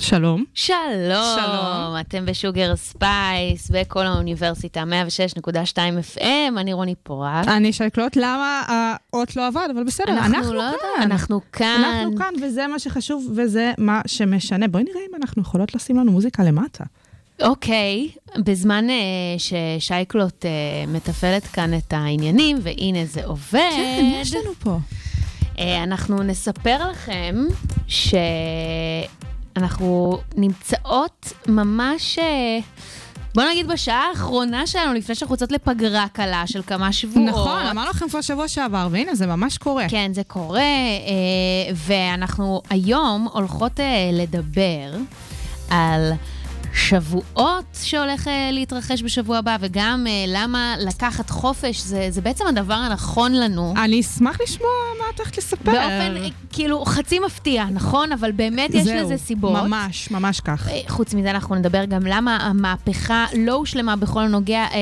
שלום. שלום. שלום. אתם בשוגר ספייס, בקול האוניברסיטה, 106.2 FM, אני רוני פורט. אני שי קלוט, למה האות לא עבד, אבל בסדר, אנחנו, לא יודע, כאן. אנחנו כאן. אנחנו כאן, וזה מה שחשוב, וזה מה שמשנה. בואי נראה אם אנחנו יכולות לשים לנו מוזיקה למטה. אוקיי, בזמן אה, ששי קלוט אה, מתפעלת כאן את העניינים, והנה זה עובד. כן, מה יש לנו פה? אה, אנחנו נספר לכם שאנחנו נמצאות ממש, אה, בוא נגיד בשעה האחרונה שלנו, לפני שאנחנו יוצאות לפגרה קלה של כמה שבועות. נכון, אמרנו לכם כבר שבוע שעבר, והנה, זה ממש קורה. כן, זה קורה, אה, ואנחנו היום הולכות אה, לדבר על... שבועות שהולך אה, להתרחש בשבוע הבא, וגם אה, למה לקחת חופש, זה, זה בעצם הדבר הנכון לנו. אני אשמח לשמוע מה את הולכת לספר. באופן, אה, כאילו, חצי מפתיע, נכון? אבל באמת יש זהו, לזה סיבות. ממש, ממש כך. חוץ מזה, אנחנו נדבר גם למה המהפכה לא הושלמה בכל הנוגע אה,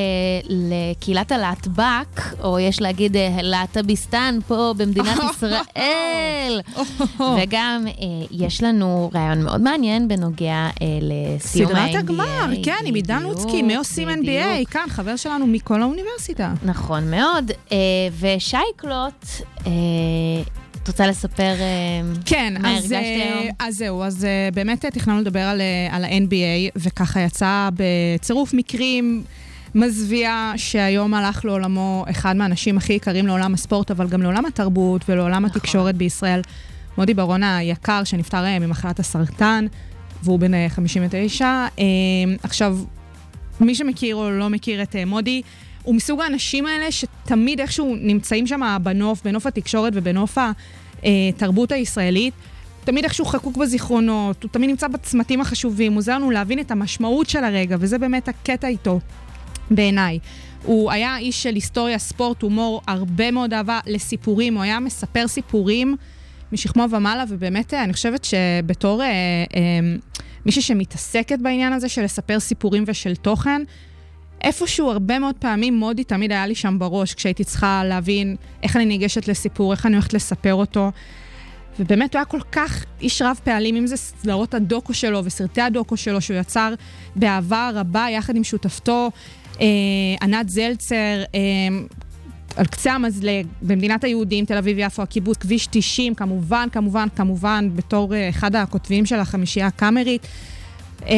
לקהילת הלהטב"ק, או יש להגיד אה, להט"ביסטן פה במדינת ישראל. וגם אה, יש לנו רעיון מאוד מעניין בנוגע אה, לסיום ה-NBA. סדרת הגמר, כן, עם עידן לוצקי, מי עושים NBA, כאן, חבר שלנו מכל האוניברסיטה. נכון מאוד. אה, ושייקלוט, אה, את רוצה לספר אה, כן, מה אז, הרגשת היום? אז זהו, אז באמת תכננו לדבר על, על ה-NBA, וככה יצא בצירוף מקרים מזוויע שהיום הלך לעולמו אחד מהאנשים הכי יקרים לעולם הספורט, אבל גם לעולם התרבות ולעולם נכון. התקשורת בישראל. מודי ברון היקר, שנפטר ממחלת הסרטן, והוא בן אה, 59. אה, עכשיו, מי שמכיר או לא מכיר את אה, מודי, הוא מסוג האנשים האלה שתמיד איכשהו נמצאים שם בנוף, בנוף התקשורת ובנוף התרבות הישראלית. תמיד איכשהו חקוק בזיכרונות, הוא תמיד נמצא בצמתים החשובים, הוא עוזר לנו להבין את המשמעות של הרגע, וזה באמת הקטע איתו, בעיניי. הוא היה איש של היסטוריה, ספורט, הומור, הרבה מאוד אהבה לסיפורים, הוא היה מספר סיפורים משכמו ומעלה, ובאמת, אה, אני חושבת שבתור אה, אה, מישהי שמתעסקת בעניין הזה של לספר סיפורים ושל תוכן, איפשהו הרבה מאוד פעמים מודי תמיד היה לי שם בראש, כשהייתי צריכה להבין איך אני ניגשת לסיפור, איך אני הולכת לספר אותו. ובאמת הוא היה כל כך איש רב פעלים, אם זה סדרות הדוקו שלו וסרטי הדוקו שלו, שהוא יצר באהבה רבה יחד עם שותפתו, אה, ענת זלצר, אה, על קצה המזלג, במדינת היהודים, תל אביב-יפו, הקיבוץ, כביש 90, כמובן, כמובן, כמובן, בתור אה, אחד הכותבים של החמישייה הקאמרית. אה,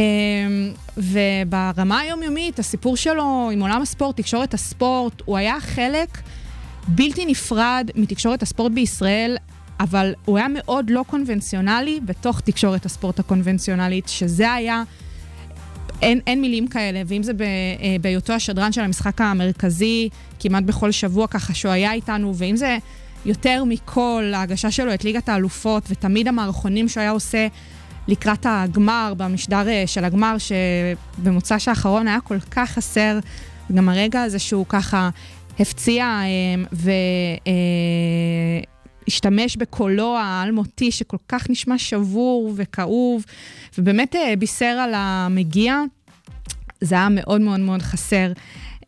וברמה היומיומית, הסיפור שלו עם עולם הספורט, תקשורת הספורט, הוא היה חלק בלתי נפרד מתקשורת הספורט בישראל, אבל הוא היה מאוד לא קונבנציונלי בתוך תקשורת הספורט הקונבנציונלית, שזה היה... אין, אין מילים כאלה, ואם זה אה, בהיותו השדרן של המשחק המרכזי, כמעט בכל שבוע ככה שהוא היה איתנו, ואם זה יותר מכל ההגשה שלו את ליגת האלופות, ותמיד המערכונים שהוא היה עושה לקראת הגמר, במשדר אה, של הגמר, שבמוצ"ש האחרון היה כל כך חסר, גם הרגע הזה שהוא ככה הפציע אה, ו... השתמש בקולו האלמותי שכל כך נשמע שבור וכאוב, ובאמת אה, בישר על המגיע. זה היה מאוד מאוד מאוד חסר.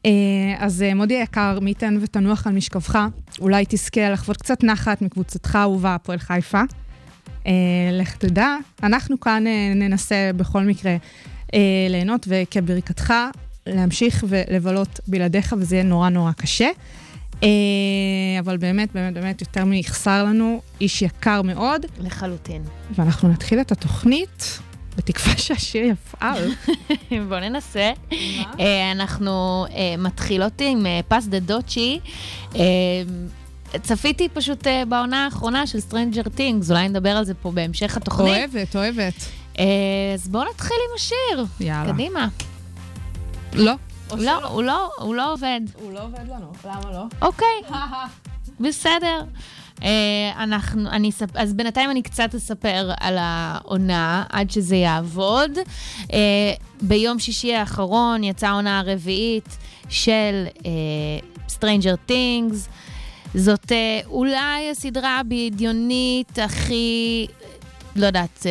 אה, אז אה, מודי היקר, מי ייתן ותנוח על משכבך, אולי תזכה לחוות קצת נחת מקבוצתך האהובה, הפועל חיפה. לך תדע, אנחנו כאן ננסה בכל מקרה ליהנות, וכברכתך להמשיך ולבלות בלעדיך, וזה יהיה נורא נורא קשה. אבל באמת, באמת, באמת, יותר מיחסר לנו, איש יקר מאוד. לחלוטין. ואנחנו נתחיל את התוכנית, בתקווה שהשיר יפעל. בואו ננסה. מה? אנחנו מתחילות עם פס דה דוצ'י. צפיתי פשוט בעונה האחרונה של Stranger Things, אולי נדבר על זה פה בהמשך התוכנית. אוהבת, אוהבת. אז בואו נתחיל עם השיר. יאללה. קדימה. לא. לא, הוא לא, הוא לא עובד. הוא לא עובד לנו, למה לא? אוקיי, בסדר. אנחנו, אני, אז בינתיים אני קצת אספר על העונה עד שזה יעבוד. ביום שישי האחרון יצאה העונה הרביעית של Stranger Things. זאת אולי הסדרה הבדיונית הכי, לא יודעת,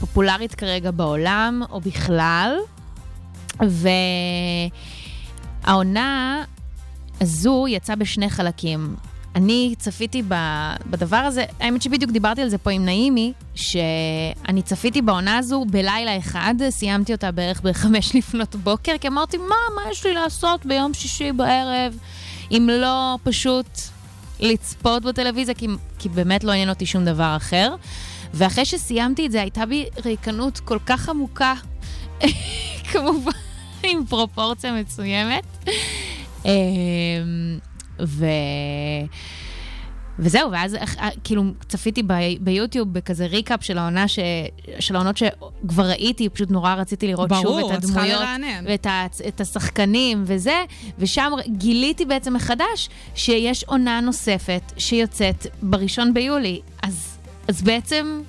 פופולרית כרגע בעולם, או בכלל. והעונה הזו יצאה בשני חלקים. אני צפיתי בדבר הזה, האמת שבדיוק דיברתי על זה פה עם נעימי, שאני צפיתי בעונה הזו בלילה אחד, סיימתי אותה בערך בחמש לפנות בוקר, כי אמרתי, מה, מה יש לי לעשות ביום שישי בערב, אם לא פשוט לצפות בטלוויזיה, כי, כי באמת לא עניין אותי שום דבר אחר. ואחרי שסיימתי את זה, הייתה בי ריקנות כל כך עמוקה, כמובן עם פרופורציה מסוימת. אמ, ו... וזהו, ואז אה, כאילו צפיתי ב, ביוטיוב בכזה ריקאפ של העונה, ש, של העונות שכבר ראיתי, פשוט נורא רציתי לראות ברור, שוב את הדמויות. ואת ה, את השחקנים וזה, ושם גיליתי בעצם מחדש שיש עונה נוספת שיוצאת בראשון ביולי. אז, אז בעצם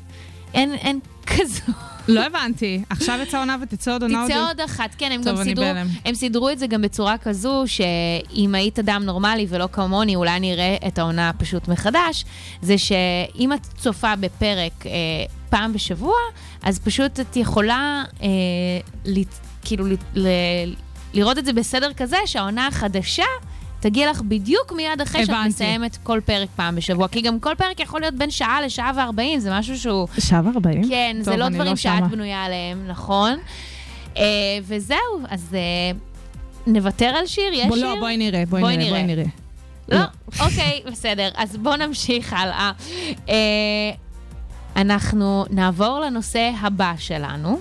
אין, אין כזו. לא הבנתי. עכשיו יצאה עונה ותצא עוד עונה עוד... תצא עוד? אחת, כן, הם גם סידרו, הם סידרו את זה גם בצורה כזו, שאם היית אדם נורמלי ולא כמוני, אולי נראה את העונה פשוט מחדש, זה שאם את צופה בפרק אה, פעם בשבוע, אז פשוט את יכולה אה, לת, כאילו ל, ל, לראות את זה בסדר כזה, שהעונה החדשה... תגיע לך בדיוק מיד אחרי הבנתי. שאת מסיימת כל פרק פעם בשבוע. כי גם כל פרק יכול להיות בין שעה לשעה וארבעים, זה משהו שהוא... שעה וארבעים? כן, טוב, זה לא דברים לא שאת שמה. בנויה עליהם, נכון? Uh, וזהו, אז uh, נוותר על שיר? יש בוא, לא, שיר? לא, בואי נראה, בואי, בואי נראה, נראה, בואי נראה. לא, לא. אוקיי, בסדר. אז בואו נמשיך הלאה. Uh, אנחנו נעבור לנושא הבא שלנו.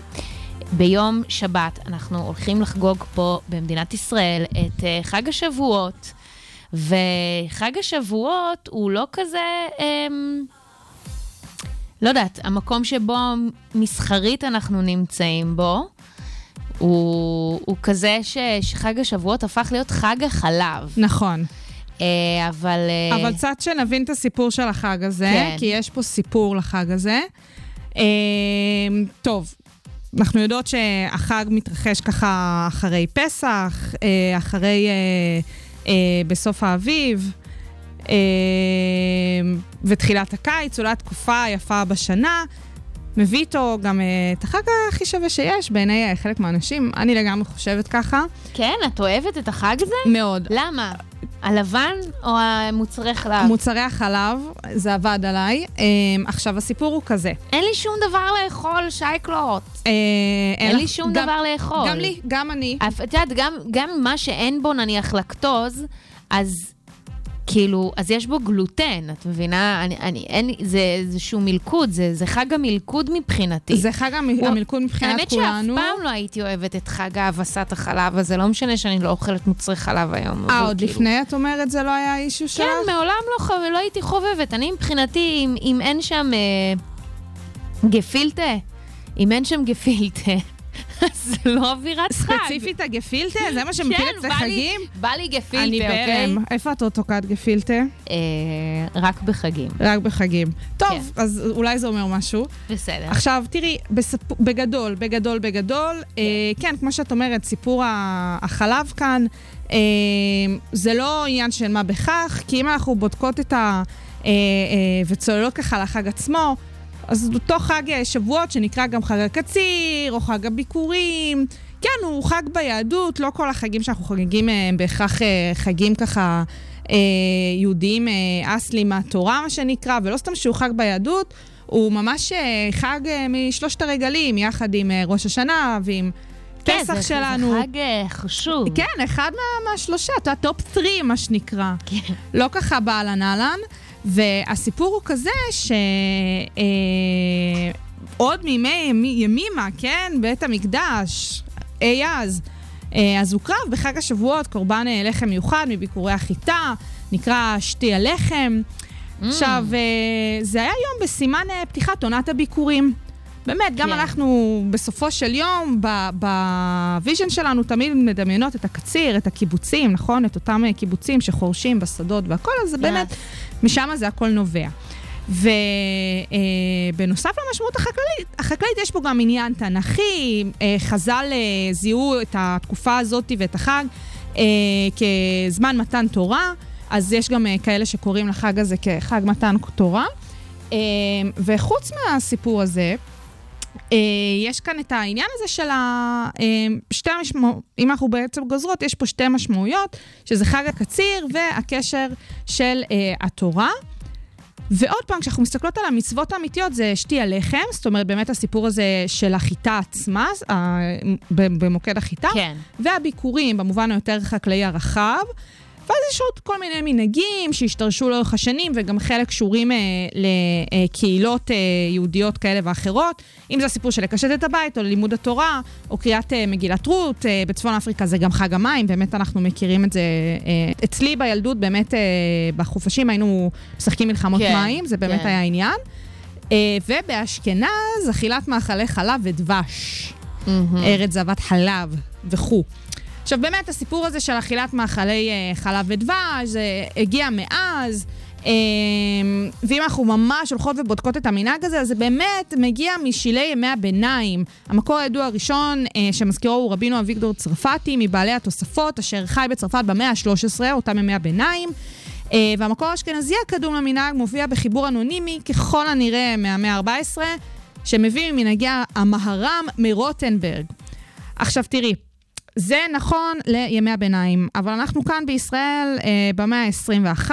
ביום שבת אנחנו הולכים לחגוג פה במדינת ישראל את uh, חג השבועות, וחג השבועות הוא לא כזה, um, לא יודעת, המקום שבו מסחרית אנחנו נמצאים בו, הוא, הוא כזה ש, שחג השבועות הפך להיות חג החלב. נכון. Uh, אבל... Uh, אבל קצת שנבין את הסיפור של החג הזה, כן. כי יש פה סיפור לחג הזה. Uh, טוב, אנחנו יודעות שהחג מתרחש ככה אחרי פסח, אה, אחרי, אה, אה, בסוף האביב, ותחילת הקיץ, אולי התקופה היפה בשנה. מביא איתו גם את החג הכי שווה שיש בעיני חלק מהאנשים. אני לגמרי חושבת ככה. כן? את אוהבת את החג הזה? מאוד. למה? הלבן או המוצרי חלב? מוצרי החלב, זה עבד עליי. Um, עכשיו, הסיפור הוא כזה. אין לי שום דבר לאכול, שייקלוט. Uh, אין לי שום גם, דבר לאכול. גם לי, גם אני. את יודעת, גם, גם מה שאין בו, נניח, לקטוז, אז כאילו, אז יש בו גלוטן, את מבינה? אני, אני, אין, זה איזשהו מלכוד, זה, זה חג המלכוד מבחינתי. זה חג הוא, המלכוד מבחינת האמת כולנו. האמת שאף פעם לא הייתי אוהבת את חג האבסת החלב הזה, לא משנה שאני לא אוכלת מוצרי חלב היום. אה, עוד כאילו... לפני את אומרת זה לא היה אישו שלך? כן, מעולם לא, חו... לא הייתי חובבת. אני מבחינתי, אם, אם אין שם אה, גפילטה, אם אין שם גפילטה, זה לא אווירת חג. ספציפית הגפילטה? זה מה שמפיל כן, אצלך חגים? בא לי גפילטה, אוקיי? אני בהלם. איפה את עוד תוקעת גפילטה? אה, רק בחגים. רק בחגים. טוב, כן. אז אולי זה אומר משהו. בסדר. עכשיו, תראי, בגדול, בגדול, בגדול, אה, כן, כמו שאת אומרת, סיפור החלב כאן, אה, זה לא עניין של מה בכך, כי אם אנחנו בודקות את ה... וצוללות ככה לחג עצמו, אז אותו חג שבועות שנקרא גם חג הקציר, או חג הביקורים. כן, הוא חג ביהדות, לא כל החגים שאנחנו חוגגים הם בהכרח אה, חגים ככה אה, יהודיים אה, אסלי מהתורה, מה שנקרא, ולא סתם שהוא חג ביהדות, הוא ממש חג משלושת הרגלים, יחד עם ראש השנה ועם... כן, פסח זה, שלנו. זה חג חשוב. כן, אחד מה, מהשלושה, אתה טופ 3, מה שנקרא. כן. לא ככה באהלן אהלן. והסיפור הוא כזה שעוד אה, מימי ימימה, כן, בית המקדש, אי אז, אה, אז הוקרב בחג השבועות קורבן אה, לחם מיוחד מביכורי החיטה, נקרא שתי הלחם. Mm. עכשיו, אה, זה היה יום בסימן אה, פתיחת עונת הביכורים. באמת, גם. כן. אנחנו בסופו של יום, ב vision שלנו תמיד מדמיינות את הקציר, את הקיבוצים, נכון? את אותם אה, קיבוצים שחורשים בשדות והכל, אז yeah. באמת, משם זה הכל נובע. ובנוסף אה, למשמעות החקלאית, החקלאית יש פה גם עניין תנכי, אה, חז"ל אה, זיהו את התקופה הזאת ואת החג אה, כזמן מתן תורה, אז יש גם אה, כאלה שקוראים לחג הזה כחג מתן תורה. אה, וחוץ מהסיפור הזה, יש כאן את העניין הזה של ה... שתי המשמעויות, אם אנחנו בעצם גוזרות, יש פה שתי משמעויות, שזה חג הקציר והקשר של התורה. ועוד פעם, כשאנחנו מסתכלות על המצוות האמיתיות, זה שתי הלחם, זאת אומרת, באמת הסיפור הזה של החיטה עצמה, במוקד החיטה, כן. והביקורים, במובן היותר חקלאי הרחב. ואז יש עוד כל מיני מנהגים שהשתרשו לאורך השנים, וגם חלק קשורים אה, לקהילות אה, יהודיות כאלה ואחרות. אם זה הסיפור של לקשט את הבית, או לימוד התורה, או קריאת אה, מגילת רות, אה, בצפון אפריקה זה גם חג המים, באמת אנחנו מכירים את זה. אה, אצלי בילדות, באמת אה, בחופשים היינו משחקים מלחמות כן, מים, זה באמת כן. היה עניין. אה, ובאשכנז, אכילת מאכלי חלב ודבש. Mm-hmm. ארץ זבת חלב וכו'. עכשיו, באמת, הסיפור הזה של אכילת מאכלי אה, חלב ודבש, זה הגיע מאז. אה, ואם אנחנו ממש הולכות ובודקות את המנהג הזה, אז זה באמת מגיע משילי ימי הביניים. המקור הידוע הראשון אה, שמזכירו הוא רבינו אביגדור צרפתי, מבעלי התוספות, אשר חי בצרפת במאה ה-13, אותם ימי הביניים. והמקור האשכנזי הקדום למנהג מופיע בחיבור אנונימי, ככל הנראה מהמאה ה-14, שמביא ממנהגי המהר"ם מרוטנברג. עכשיו תראי, זה נכון לימי הביניים, אבל אנחנו כאן בישראל אה, במאה ה-21,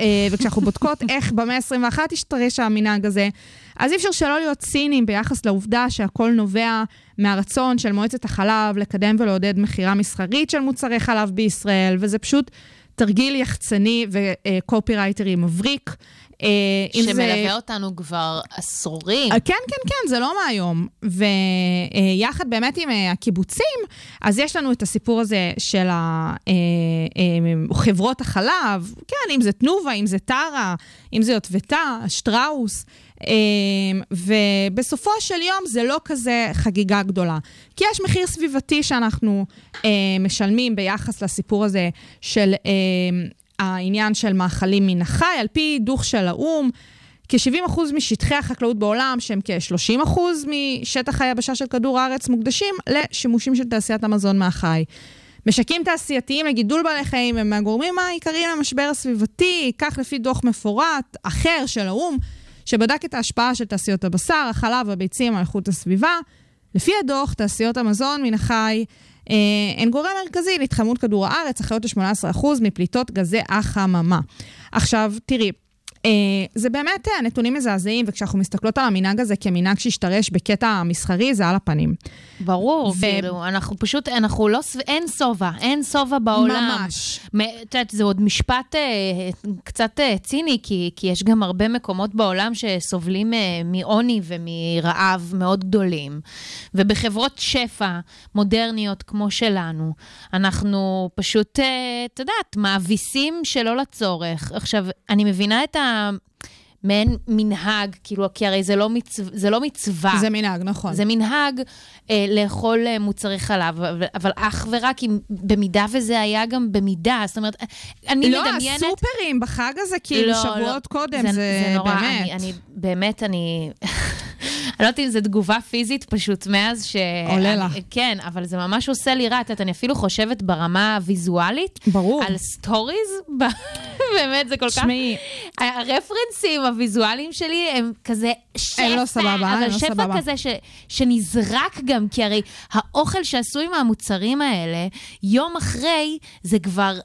אה, וכשאנחנו בודקות איך במאה ה-21 השתרש המנהג הזה, אז אי אפשר שלא להיות ציניים ביחס לעובדה שהכל נובע מהרצון של מועצת החלב לקדם ולעודד מכירה מסחרית של מוצרי חלב בישראל, וזה פשוט תרגיל יחצני וקופירייטרי מבריק. אה, שמלווה זה... אותנו כבר עשורים. אה, כן, כן, כן, זה לא מהיום. ויחד אה, באמת עם הקיבוצים, אז יש לנו את הסיפור הזה של חברות החלב, כן, אם זה תנובה, אם זה טרה, אם זה יוטבתה, שטראוס. ובסופו של יום זה לא כזה חגיגה גדולה. כי יש מחיר סביבתי שאנחנו משלמים ביחס לסיפור הזה של העניין של מאכלים מן החי, על פי דוח של האו"ם, כ-70% משטחי החקלאות בעולם, שהם כ-30% משטח היבשה של כדור הארץ, מוקדשים לשימושים של תעשיית המזון מהחי. משקים תעשייתיים לגידול בעלי חיים הם מהגורמים העיקריים למשבר הסביבתי, כך לפי דוח מפורט אחר של האו"ם, שבדק את ההשפעה של תעשיות הבשר, החלב והביצים על איכות הסביבה. לפי הדוח, תעשיות המזון מן החי אה, הן גורם מרכזי להתחממות כדור הארץ, אחראיות ל-18% מפליטות גזי החממה. עכשיו, תראי, זה באמת uh, נתונים מזעזעים, וכשאנחנו מסתכלות על המנהג הזה כמנהג שהשתרש בקטע המסחרי, זה על הפנים. ברור, ו... כאילו, אנחנו פשוט, אנחנו לא, אין שובע, אין שובע בעולם. ממש. את יודעת, זה עוד משפט uh, קצת ציני, כי, כי יש גם הרבה מקומות בעולם שסובלים מעוני ומרעב מאוד גדולים. ובחברות שפע מודרניות כמו שלנו, אנחנו פשוט, את יודעת, מאביסים שלא לצורך. עכשיו, אני מבינה את ה... מעין מנהג, כאילו, כי הרי זה לא, מצו, זה לא מצווה. זה מנהג, נכון. זה מנהג אה, לאכול אה, מוצרי חלב, אבל, אבל אך ורק אם, במידה וזה היה גם במידה, זאת אומרת, אני לא, מדמיינת... לא, הסופרים בחג הזה, כאילו, לא, שבועות לא, קודם, זה, זה, זה נורא, באמת. אני, אני, באמת, אני... אני לא יודעת אם זו תגובה פיזית פשוט מאז ש... עולה לך. כן, אבל זה ממש עושה לי רע. את יודעת, אני אפילו חושבת ברמה הוויזואלית. ברור. על סטוריז. באמת, זה כל כך... שמעי. הרפרנסים הוויזואליים שלי הם כזה שפע. אין לו סבבה, אין לו סבבה. אבל שפע כזה ש, שנזרק גם, כי הרי האוכל שעשוי מהמוצרים האלה, יום אחרי זה כבר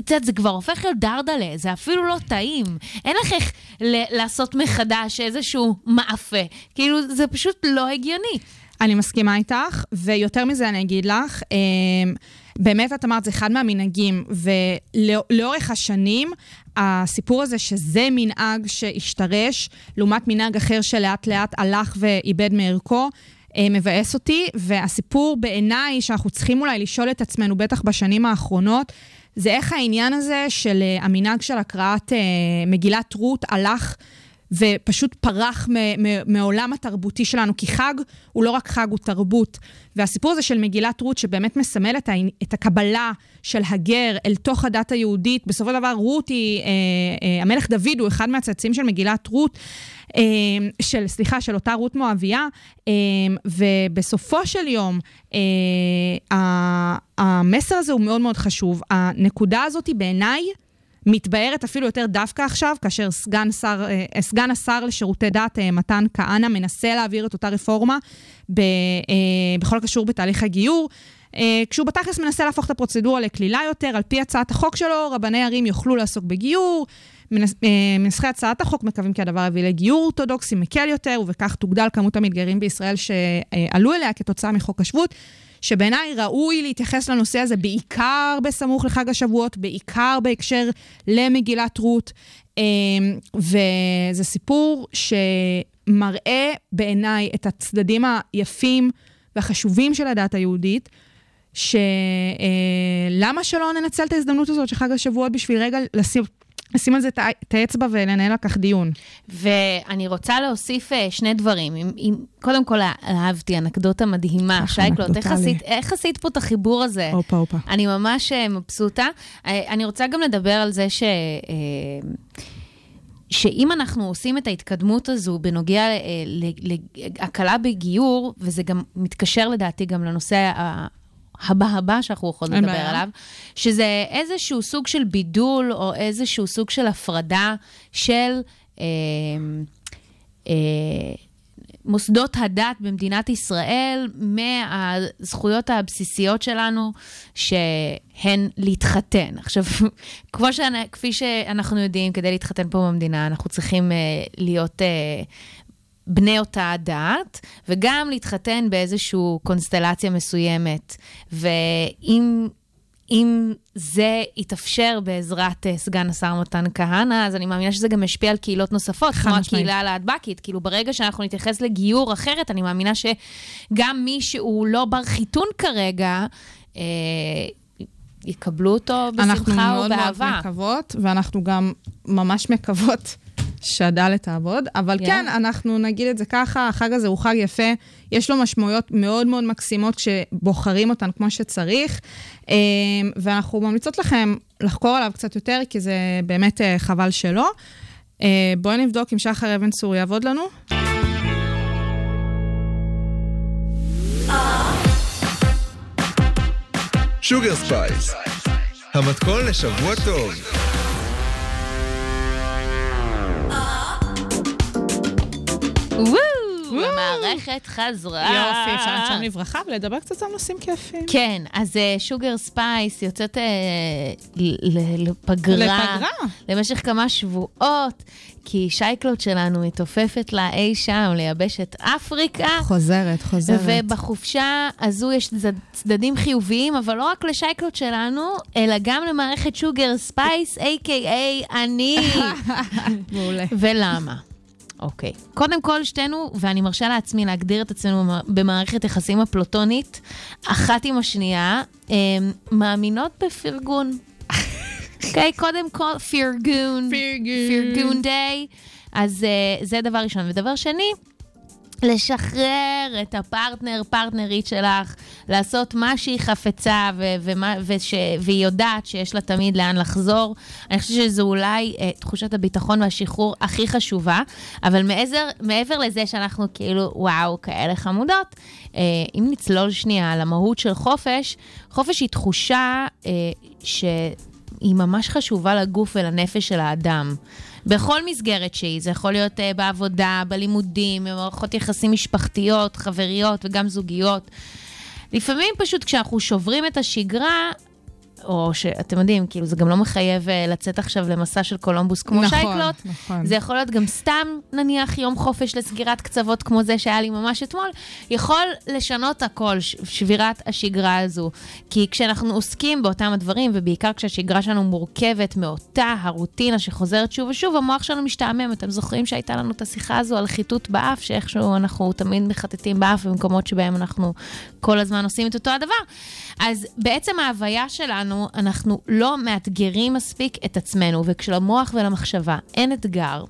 את יודעת, זה כבר הופך להיות דרדלה, זה אפילו לא טעים. אין לך איך לעשות מחדש איזשהו מאפה. כאילו, זה פשוט לא הגיוני. אני מסכימה איתך, ויותר מזה אני אגיד לך, אמ, באמת את אמרת, זה אחד מהמנהגים, ולאורך השנים, הסיפור הזה שזה מנהג שהשתרש, לעומת מנהג אחר שלאט לאט הלך ואיבד מערכו, אה, מבאס אותי, והסיפור בעיניי, שאנחנו צריכים אולי לשאול את עצמנו, בטח בשנים האחרונות, זה איך העניין הזה של uh, המנהג של הקראת uh, מגילת רות הלך ופשוט פרח מעולם התרבותי שלנו, כי חג הוא לא רק חג, הוא תרבות. והסיפור הזה של מגילת רות, שבאמת מסמל את, ה, את הקבלה של הגר אל תוך הדת היהודית, בסופו של דבר רות היא, אה, אה, המלך דוד הוא אחד מהצאצאים של מגילת רות, אה, של, סליחה, של אותה רות מואביה, אה, ובסופו של יום, אה, המסר הזה הוא מאוד מאוד חשוב. הנקודה הזאת בעיניי, מתבהרת אפילו יותר דווקא עכשיו, כאשר סגן, שר, אה, סגן השר לשירותי דת אה, מתן כהנא מנסה להעביר את אותה רפורמה ב, בכל הקשור בתהליך הגיור. כשהוא בתכלס מנסה להפוך את הפרוצדורה לקלילה יותר, על פי הצעת החוק שלו, רבני ערים יוכלו לעסוק בגיור. מנסחי הצעת החוק מקווים כי הדבר יביא לגיור אורתודוקסי מקל יותר, ובכך תוגדל כמות המתגיירים בישראל שעלו אליה כתוצאה מחוק השבות. שבעיניי ראוי להתייחס לנושא הזה בעיקר בסמוך לחג השבועות, בעיקר בהקשר למגילת רות. אמ, וזה סיפור שמראה בעיניי את הצדדים היפים והחשובים של הדת היהודית, שלמה שלא ננצל את ההזדמנות הזאת של חג השבועות בשביל רגע לשים לשים על זה את האצבע ולנהל על כך דיון. ואני רוצה להוסיף אה, שני דברים. אם, אם, קודם כל, אהבתי אנקדוטה מדהימה. שייקלוט, איך עשית, איך עשית פה את החיבור הזה? הופה, הופה. אני ממש אה, מבסוטה. אה, אני רוצה גם לדבר על זה ש... שאם אנחנו עושים את ההתקדמות הזו בנוגע להקלה בגיור, וזה גם מתקשר לדעתי גם לנושא הבא הבא שאנחנו יכולים לדבר בעיה. עליו, שזה איזשהו סוג של בידול או איזשהו סוג של הפרדה של אה, אה, מוסדות הדת במדינת ישראל מהזכויות הבסיסיות שלנו, שהן להתחתן. עכשיו, כמו שאני, כפי שאנחנו יודעים, כדי להתחתן פה במדינה, אנחנו צריכים אה, להיות... אה, בני אותה דת, וגם להתחתן באיזושהי קונסטלציה מסוימת. ואם... אם זה יתאפשר בעזרת uh, סגן השר מתן כהנא, אז אני מאמינה שזה גם ישפיע על קהילות נוספות, כמו הקהילה הלהטב"קית. כאילו, ברגע שאנחנו נתייחס לגיור אחרת, אני מאמינה שגם מי שהוא לא בר חיתון כרגע, uh, יקבלו אותו בשמחה ובאהבה. אנחנו מאוד מאוד מקוות, ואנחנו גם ממש מקוות שהדלת תעבוד, אבל yeah. כן, אנחנו נגיד את זה ככה, החג הזה הוא חג יפה, יש לו משמעויות מאוד מאוד מקסימות כשבוחרים אותן כמו שצריך, אמ, ואנחנו ממליצות לכם לחקור עליו קצת יותר, כי זה באמת אה, חבל שלא. אה, בואי נבדוק אם שחר אבן צור יעבוד לנו. שוגר ספייס, המתכון לשבוע טוב. וואו, המערכת חזרה. יופי, אפשר לנשום לרווחה ולדבר קצת על נושאים כיפים. כן, אז שוגר uh, ספייס יוצאת uh, לפגרה. לפגרה. למשך כמה שבועות, כי שי קלוט שלנו מתעופפת לה אי שם ליבשת אפריקה. חוזרת, חוזרת. ובחופשה הזו יש צדדים חיוביים, אבל לא רק לשי קלוט שלנו, אלא גם למערכת שוגר ספייס, a.k.a. אני. מעולה. ולמה? אוקיי. Okay. קודם כל, שתינו, ואני מרשה לעצמי להגדיר את עצמנו במערכת יחסים אפלוטונית, אחת עם השנייה, מאמינות בפרגון. אוקיי, okay, קודם כל, פרגון. פרגון. פרגון דיי. אז uh, זה דבר ראשון. ודבר שני, לשחרר את הפרטנר, פרטנרית שלך, לעשות מה שהיא חפצה ו- ומה, וש- והיא יודעת שיש לה תמיד לאן לחזור. אני חושבת שזו אולי אה, תחושת הביטחון והשחרור הכי חשובה, אבל מעזר, מעבר לזה שאנחנו כאילו, וואו, כאלה חמודות, אה, אם נצלול שנייה על המהות של חופש, חופש היא תחושה אה, שהיא ממש חשובה לגוף ולנפש של האדם. בכל מסגרת שהיא, זה יכול להיות uh, בעבודה, בלימודים, במערכות יחסים משפחתיות, חבריות וגם זוגיות. לפעמים פשוט כשאנחנו שוברים את השגרה, או שאתם יודעים, כאילו זה גם לא מחייב אה, לצאת עכשיו למסע של קולומבוס כמו נכון, שייקלוט. נכון. זה יכול להיות גם סתם, נניח, יום חופש לסגירת קצוות כמו זה שהיה לי ממש אתמול, יכול לשנות הכל, שבירת השגרה הזו. כי כשאנחנו עוסקים באותם הדברים, ובעיקר כשהשגרה שלנו מורכבת מאותה הרוטינה שחוזרת שוב ושוב, המוח שלנו משתעמם. אתם זוכרים שהייתה לנו את השיחה הזו על חיטוט באף, שאיכשהו אנחנו תמיד מחטטים באף במקומות שבהם אנחנו כל הזמן עושים את אותו הדבר. אז בעצם ההוויה שלנו, אנחנו לא מאתגרים מספיק את עצמנו, וכשלמוח ולמחשבה אין אתגר,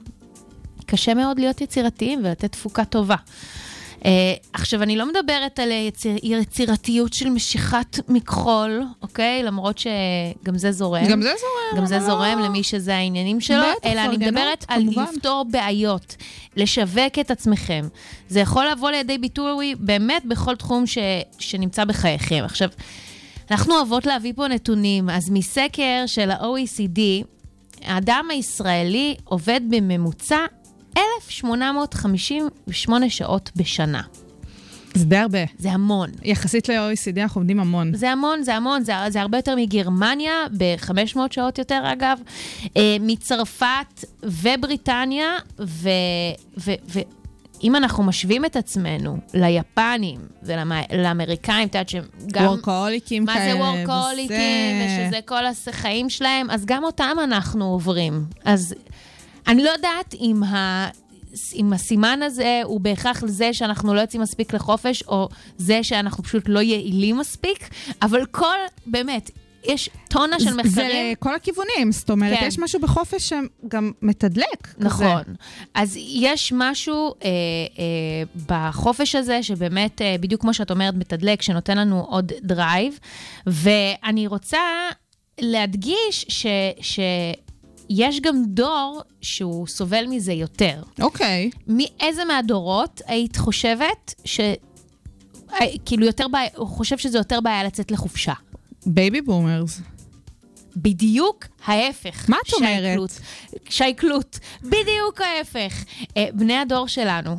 קשה מאוד להיות יצירתיים ולתת תפוקה טובה. Uh, עכשיו, אני לא מדברת על יציר, יצירתיות של משיכת מכחול, אוקיי? למרות שגם זה זורם. גם זה זורם. גם זה זורם למי שזה העניינים שלו, בטח, אלא אני מדברת על כמובן. לפתור בעיות, לשווק את עצמכם. זה יכול לבוא לידי ביטוי באמת בכל תחום ש, שנמצא בחייכם. עכשיו, אנחנו אוהבות להביא פה נתונים, אז מסקר של ה-OECD, האדם הישראלי עובד בממוצע 1,858 שעות בשנה. זה די הרבה. זה המון. יחסית ל-OECD אנחנו עובדים המון. זה המון, זה המון, זה, זה הרבה יותר מגרמניה, ב-500 שעות יותר אגב, אה, מצרפת ובריטניה, ו... ו, ו אם אנחנו משווים את עצמנו ליפנים ולאמריקאים, את יודעת שהם גם... וורקהוליקים כאלה. מה זה וורקהוליקים, ושזה כל החיים שלהם, אז גם אותם אנחנו עוברים. אז אני לא יודעת אם ה... אם הסימן הזה הוא בהכרח לזה שאנחנו לא יוצאים מספיק לחופש, או זה שאנחנו פשוט לא יעילים מספיק, אבל כל, באמת, יש טונה של מחקרים. זה לכל הכיוונים, זאת אומרת, כן. יש משהו בחופש שגם מתדלק. נכון. כזה. אז יש משהו אה, אה, בחופש הזה, שבאמת, אה, בדיוק כמו שאת אומרת, מתדלק, שנותן לנו עוד drive, ואני רוצה להדגיש ש... ש יש גם דור שהוא סובל מזה יותר. אוקיי. Okay. מאיזה מהדורות היית חושבת ש... אה, כאילו יותר בעיה, הוא חושב שזה יותר בעיה לצאת לחופשה. baby boomers. בדיוק ההפך. מה את אומרת? שי קלוט. בדיוק ההפך. אה, בני הדור שלנו,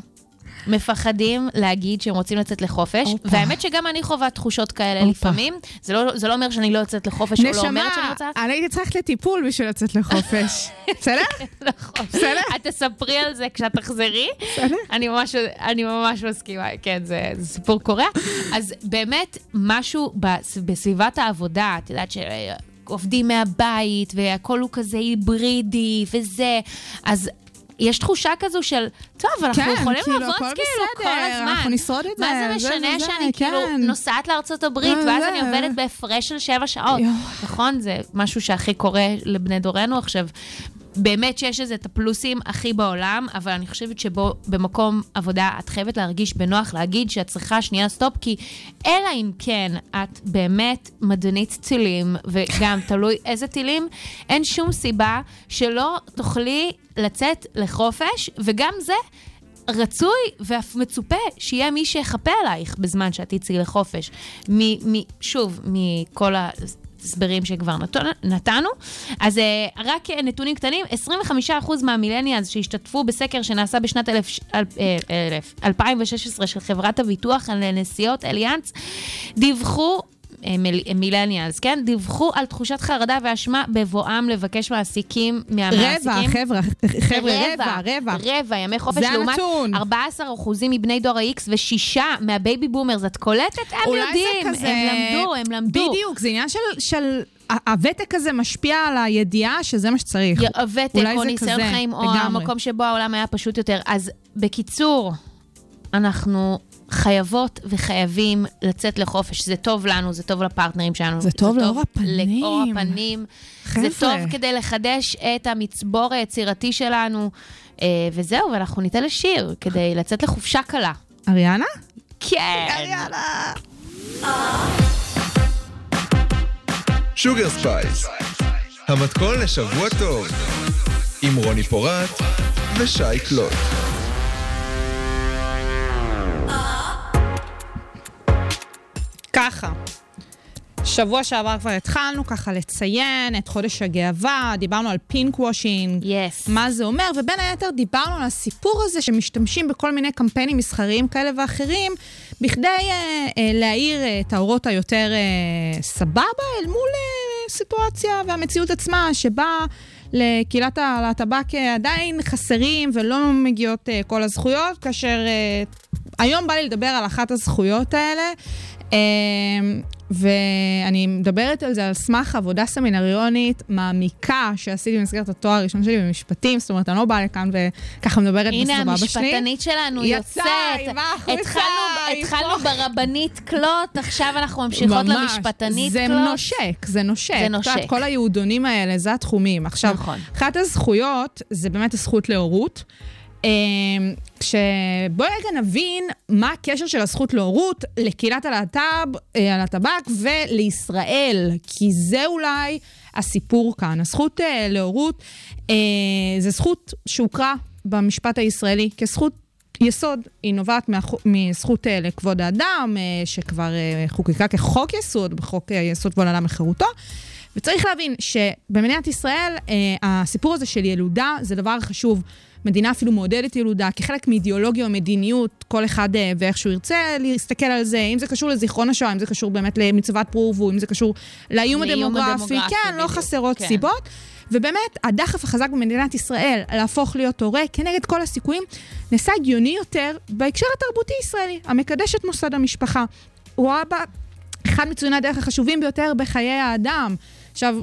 מפחדים להגיד שהם רוצים לצאת לחופש, אופה. והאמת שגם אני חווה תחושות כאלה אופה. לפעמים. זה לא, זה לא אומר שאני לא יוצאת לחופש, או לא אומרת שאני רוצה... נשמה, אני הייתי צריכה לטיפול בשביל לצאת לחופש. בסדר? נכון. בסדר? את תספרי על זה כשאת תחזרי. בסדר. אני ממש, אני ממש מסכימה, כן, זה, זה סיפור קורע. אז באמת, משהו בסביבת העבודה, את יודעת ש... עובדים מהבית, והכל הוא כזה היברידי וזה, אז יש תחושה כזו של, טוב, אנחנו כן, יכולים כאילו, לעבוד כאילו בסדר, כל הזמן. אנחנו נשרוד את זה. מה זה משנה זה, שאני כן. כאילו נוסעת לארצות הברית, ואז אני עובדת בהפרש של שבע שעות. יו. נכון? זה משהו שהכי קורה לבני דורנו עכשיו. באמת שיש לזה את הפלוסים הכי בעולם, אבל אני חושבת שבו במקום עבודה את חייבת להרגיש בנוח להגיד שאת צריכה שנייה סטופ, כי אלא אם כן את באמת מדענית טילים, וגם תלוי איזה טילים, אין שום סיבה שלא תוכלי לצאת לחופש, וגם זה רצוי ואף מצופה שיהיה מי שיחפה עלייך בזמן שאת תצאי לחופש. מ, מ, שוב, מכל ה... הסברים שכבר נתנו. אז אה, רק נתונים קטנים, 25% מה millennials שהשתתפו בסקר שנעשה בשנת 2016 אה, של חברת הביטוח על נסיעות אליאנס, דיווחו millennials, כן? דיווחו על תחושת חרדה ואשמה בבואם לבקש מעסיקים, מהמעסיקים. רבע, חבר'ה, חבר'ה, רבע, רבע. רבע, ימי חופש לעומת 14 אחוזים מבני דור ה-X ושישה מה baby boomers. את קולטת? הם יודעים, כזה... הם למדו, הם למדו. בדיוק, זה עניין של... של... הוותק הזה משפיע על הידיעה שזה מה שצריך. הוותק או ניסיון חיים, או המקום שבו העולם היה פשוט יותר. אז בקיצור, אנחנו חייבות וחייבים לצאת לחופש. זה טוב לנו, זה טוב לפרטנרים שלנו. זה טוב לאור הפנים. לאור הפנים. חבר'ה. זה טוב כדי לחדש את המצבור היצירתי שלנו. אה, וזהו, ואנחנו ניתן לשיר כדי לצאת לחופשה קלה. אריאנה? כן. אריאנה. שוגר ספייס, המתכון לשבוע טוב, עם רוני פורט ושי קלוט. ככה, שבוע שעבר כבר התחלנו ככה לציין את חודש הגאווה, דיברנו על pinkwashing, yes. מה זה אומר, ובין היתר דיברנו על הסיפור הזה שמשתמשים בכל מיני קמפיינים מסחריים כאלה ואחרים, בכדי אה, אה, להאיר אה, את האורות היותר אה, סבבה אל מול אה, סיטואציה והמציאות עצמה, שבה לקהילת הלהטב"ק אה, עדיין חסרים ולא מגיעות אה, כל הזכויות, כאשר אה, היום בא לי לדבר על אחת הזכויות האלה. אמ, ואני מדברת על זה על סמך עבודה סמינריונית מעמיקה שעשיתי במסגרת התואר הראשון שלי במשפטים, זאת אומרת, אני לא באה לכאן וככה מדברת בסבבה שלי. הנה, המשפטנית שלנו יוצאת. התחלנו ברבנית קלוט, עכשיו אנחנו ממשיכות למשפטנית קלוט. זה נושק, זה נושק. זה נושק. כל היהודונים האלה, זה התחומים. עכשיו, נכון. אחת הזכויות זה באמת הזכות להורות. אמ, כשבואי רגע נבין מה הקשר של הזכות להורות לקהילת הלהט"ב, אה, הלהט"בק ולישראל, כי זה אולי הסיפור כאן. הזכות אה, להורות אה, זה זכות שהוכרה במשפט הישראלי כזכות יסוד, היא נובעת מזכות לכבוד האדם, שכבר חוקקה כחוק יסוד בחוק יסוד כבוד האדם וחירותו. וצריך להבין שבמדינת ישראל, הסיפור הזה של ילודה זה דבר חשוב. מדינה אפילו מעודדת ילודה, כחלק מאידיאולוגיה או מדיניות, כל אחד אה, ואיך שהוא ירצה להסתכל על זה, אם זה קשור לזיכרון השואה, אם זה קשור באמת למצוות פרו ורבו, אם זה קשור לאיום הדמוגרפי, כן, לא בדיוק, חסרות כן. סיבות. ובאמת, הדחף החזק במדינת ישראל להפוך להיות הורה, כנגד כל הסיכויים, נעשה הגיוני יותר בהקשר התרבותי ישראלי, המקדש את מוסד המשפחה. הוא רואה בה אחד מציוני הדרך החשובים ביותר בחיי האדם. עכשיו,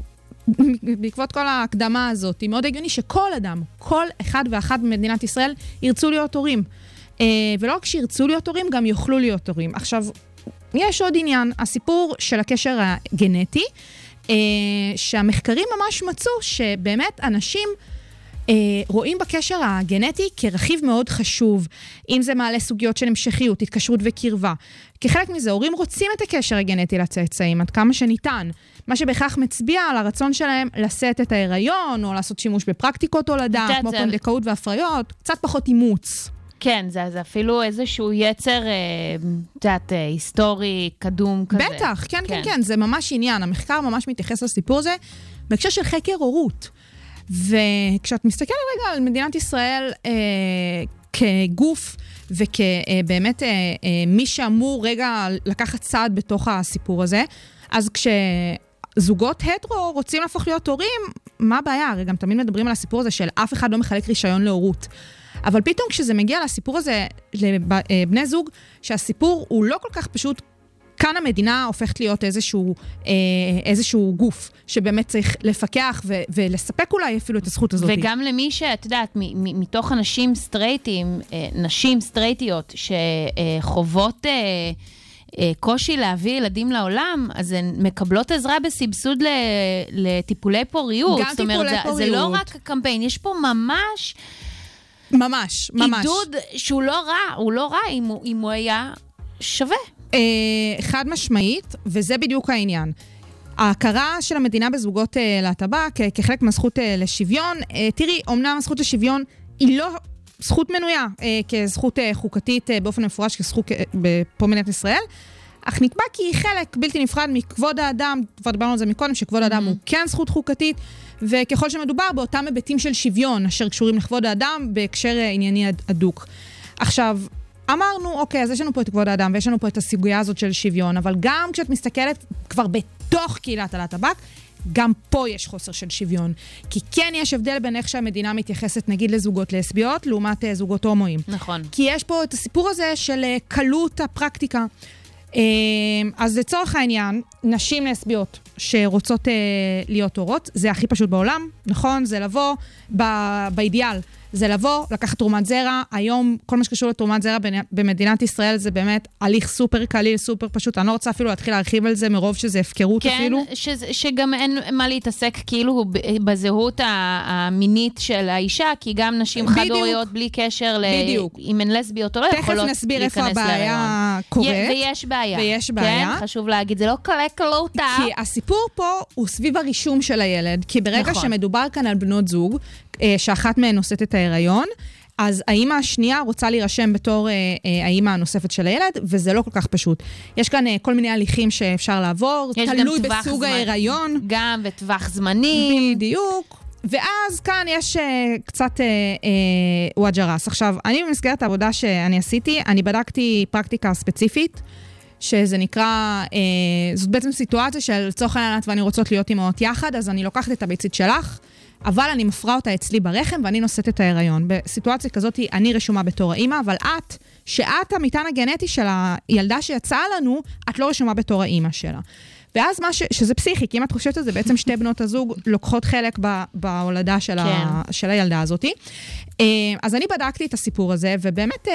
בעקבות כל ההקדמה הזאת, היא מאוד הגיוני שכל אדם, כל אחד ואחת במדינת ישראל, ירצו להיות הורים. אה, ולא רק שירצו להיות הורים, גם יוכלו להיות הורים. עכשיו, יש עוד עניין, הסיפור של הקשר הגנטי, אה, שהמחקרים ממש מצאו שבאמת אנשים... אה, רואים בקשר הגנטי כרכיב מאוד חשוב, אם זה מעלה סוגיות של המשכיות, התקשרות וקרבה. כחלק מזה, הורים רוצים את הקשר הגנטי לצאצאים עד כמה שניתן, מה שבהכרח מצביע על הרצון שלהם לשאת את ההיריון, או לעשות שימוש בפרקטיקות הולדה, כמו זה- פונדקאות והפריות, קצת פחות אימוץ. כן, זה, זה אפילו איזשהו יצר, אה, את יודעת, אה, היסטורי, קדום כזה. בטח, כן, כן, כן, זה ממש עניין. המחקר ממש מתייחס לסיפור הזה בהקשר של חקר הורות. וכשאת מסתכלת רגע על מדינת ישראל אה, כגוף וכבאמת אה, אה, מי שאמור רגע לקחת צעד בתוך הסיפור הזה, אז כשזוגות הטרו רוצים להפוך להיות הורים, מה הבעיה? הרי גם תמיד מדברים על הסיפור הזה של אף אחד לא מחלק רישיון להורות. אבל פתאום כשזה מגיע לסיפור הזה לבני זוג, שהסיפור הוא לא כל כך פשוט כאן המדינה הופכת להיות איזשהו, אה, איזשהו גוף שבאמת צריך לפקח ו- ולספק אולי אפילו את הזכות הזאת. וגם למי שאת יודעת, מ- מ- מתוך אנשים סטרייטים, אה, נשים סטרייטיות שחוות אה, אה, קושי להביא ילדים לעולם, אז הן מקבלות עזרה בסבסוד ל- לטיפולי פוריות. גם זאת אומרת, טיפולי זה, זה לא פוריות. רק קמפיין, יש פה ממש, ממש, ממש. עידוד שהוא לא רע, הוא לא רע אם הוא, אם הוא היה שווה. אה, חד משמעית, וזה בדיוק העניין. ההכרה של המדינה בזוגות אה, להטב"ק כחלק מהזכות אה, לשוויון, אה, תראי, אמנם הזכות לשוויון היא לא זכות מנויה אה, כזכות אה, חוקתית אה, באופן מפורש כזכות אה, פה במדינת ישראל, אך נקבע כי היא חלק בלתי נפרד מכבוד האדם, כבר דיברנו על זה מקודם, שכבוד האדם הוא כן זכות חוקתית, וככל שמדובר באותם היבטים של שוויון אשר קשורים לכבוד האדם בהקשר אה, ענייני הד- הדוק. עכשיו, אמרנו, אוקיי, אז יש לנו פה את כבוד האדם ויש לנו פה את הסוגיה הזאת של שוויון, אבל גם כשאת מסתכלת כבר בתוך קהילת הלהט"בק, גם פה יש חוסר של שוויון. כי כן יש הבדל בין איך שהמדינה מתייחסת, נגיד, לזוגות לסביות, לעומת אה, זוגות הומואים. נכון. כי יש פה את הסיפור הזה של אה, קלות הפרקטיקה. אה, אז לצורך העניין, נשים לסביות שרוצות אה, להיות הורות, זה הכי פשוט בעולם, נכון? זה לבוא ב- באידיאל. זה לבוא, לקחת תרומת זרע. היום, כל מה שקשור לתרומת זרע במדינת ישראל זה באמת הליך סופר קליל, סופר פשוט. אני לא רוצה אפילו להתחיל להרחיב על זה מרוב שזה הפקרות כן, אפילו. שזה, שגם אין מה להתעסק כאילו בזהות המינית של האישה, כי גם נשים. חד-הוריות בלי קשר ל... בדיוק. אם הן לסביות או לא תכף יכולות נסביר איפה להיכנס להיריון. הבעיה קורית. ויש בעיה. ויש בעיה. כן, חשוב להגיד, זה לא קלה קלוטה. כי הסיפור פה הוא סביב הרישום של הילד, כי ברגע נכון. שמדובר כאן על בנות זוג, אה, שאחת מהן נושאת את ההיריון, אז האימא השנייה רוצה להירשם בתור אה, אה, האימא הנוספת של הילד, וזה לא כל כך פשוט. יש כאן אה, כל מיני הליכים שאפשר לעבור, תלוי בסוג זמן. ההיריון. גם וטווח זמנים. בדיוק. ואז כאן יש uh, קצת uh, uh, וואג'רס. עכשיו, אני במסגרת העבודה שאני עשיתי, אני בדקתי פרקטיקה ספציפית, שזה נקרא, uh, זאת בעצם סיטואציה של לצורך העניין את ואני רוצות להיות אימהות יחד, אז אני לוקחת את הביצית שלך, אבל אני מפרה אותה אצלי ברחם ואני נושאת את ההיריון. בסיטואציה כזאת אני רשומה בתור האימא, אבל את, שאת המטען הגנטי של הילדה שיצאה לנו, את לא רשומה בתור האימא שלה. ואז מה ש... שזה פסיכי, כי אם את חושבת על זה, בעצם שתי בנות הזוג לוקחות חלק ב... בהולדה של, ה... כן. של הילדה הזאתי. אה, אז אני בדקתי את הסיפור הזה, ובאמת, אה,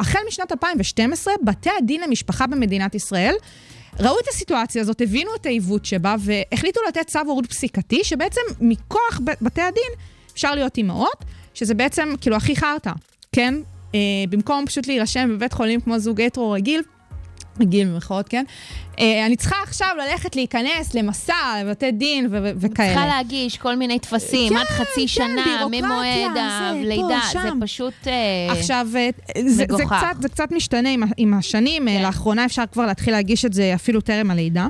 החל משנת 2012, בתי הדין למשפחה במדינת ישראל ראו את הסיטואציה הזאת, הבינו את העיוות שבה, והחליטו לתת צו הורות פסיקתי, שבעצם מכוח בתי הדין אפשר להיות אימהות, שזה בעצם כאילו הכי חרטא, כן? אה, במקום פשוט להירשם בבית חולים כמו זוג הטרו רגיל, רגיל במרכאות, כן? אה, אני צריכה עכשיו ללכת להיכנס למסע, לבתי דין ו- וכאלה. צריכה להגיש כל מיני טפסים, כן, עד חצי כן, שנה, ממועד הלידה, זה. פשוט... אה, עכשיו, אה, זה, מגוחך. קצת, זה קצת משתנה עם, השנים, כן. לאחרונה אפשר כבר להתחיל להגיש את זה אפילו טרם הלידה.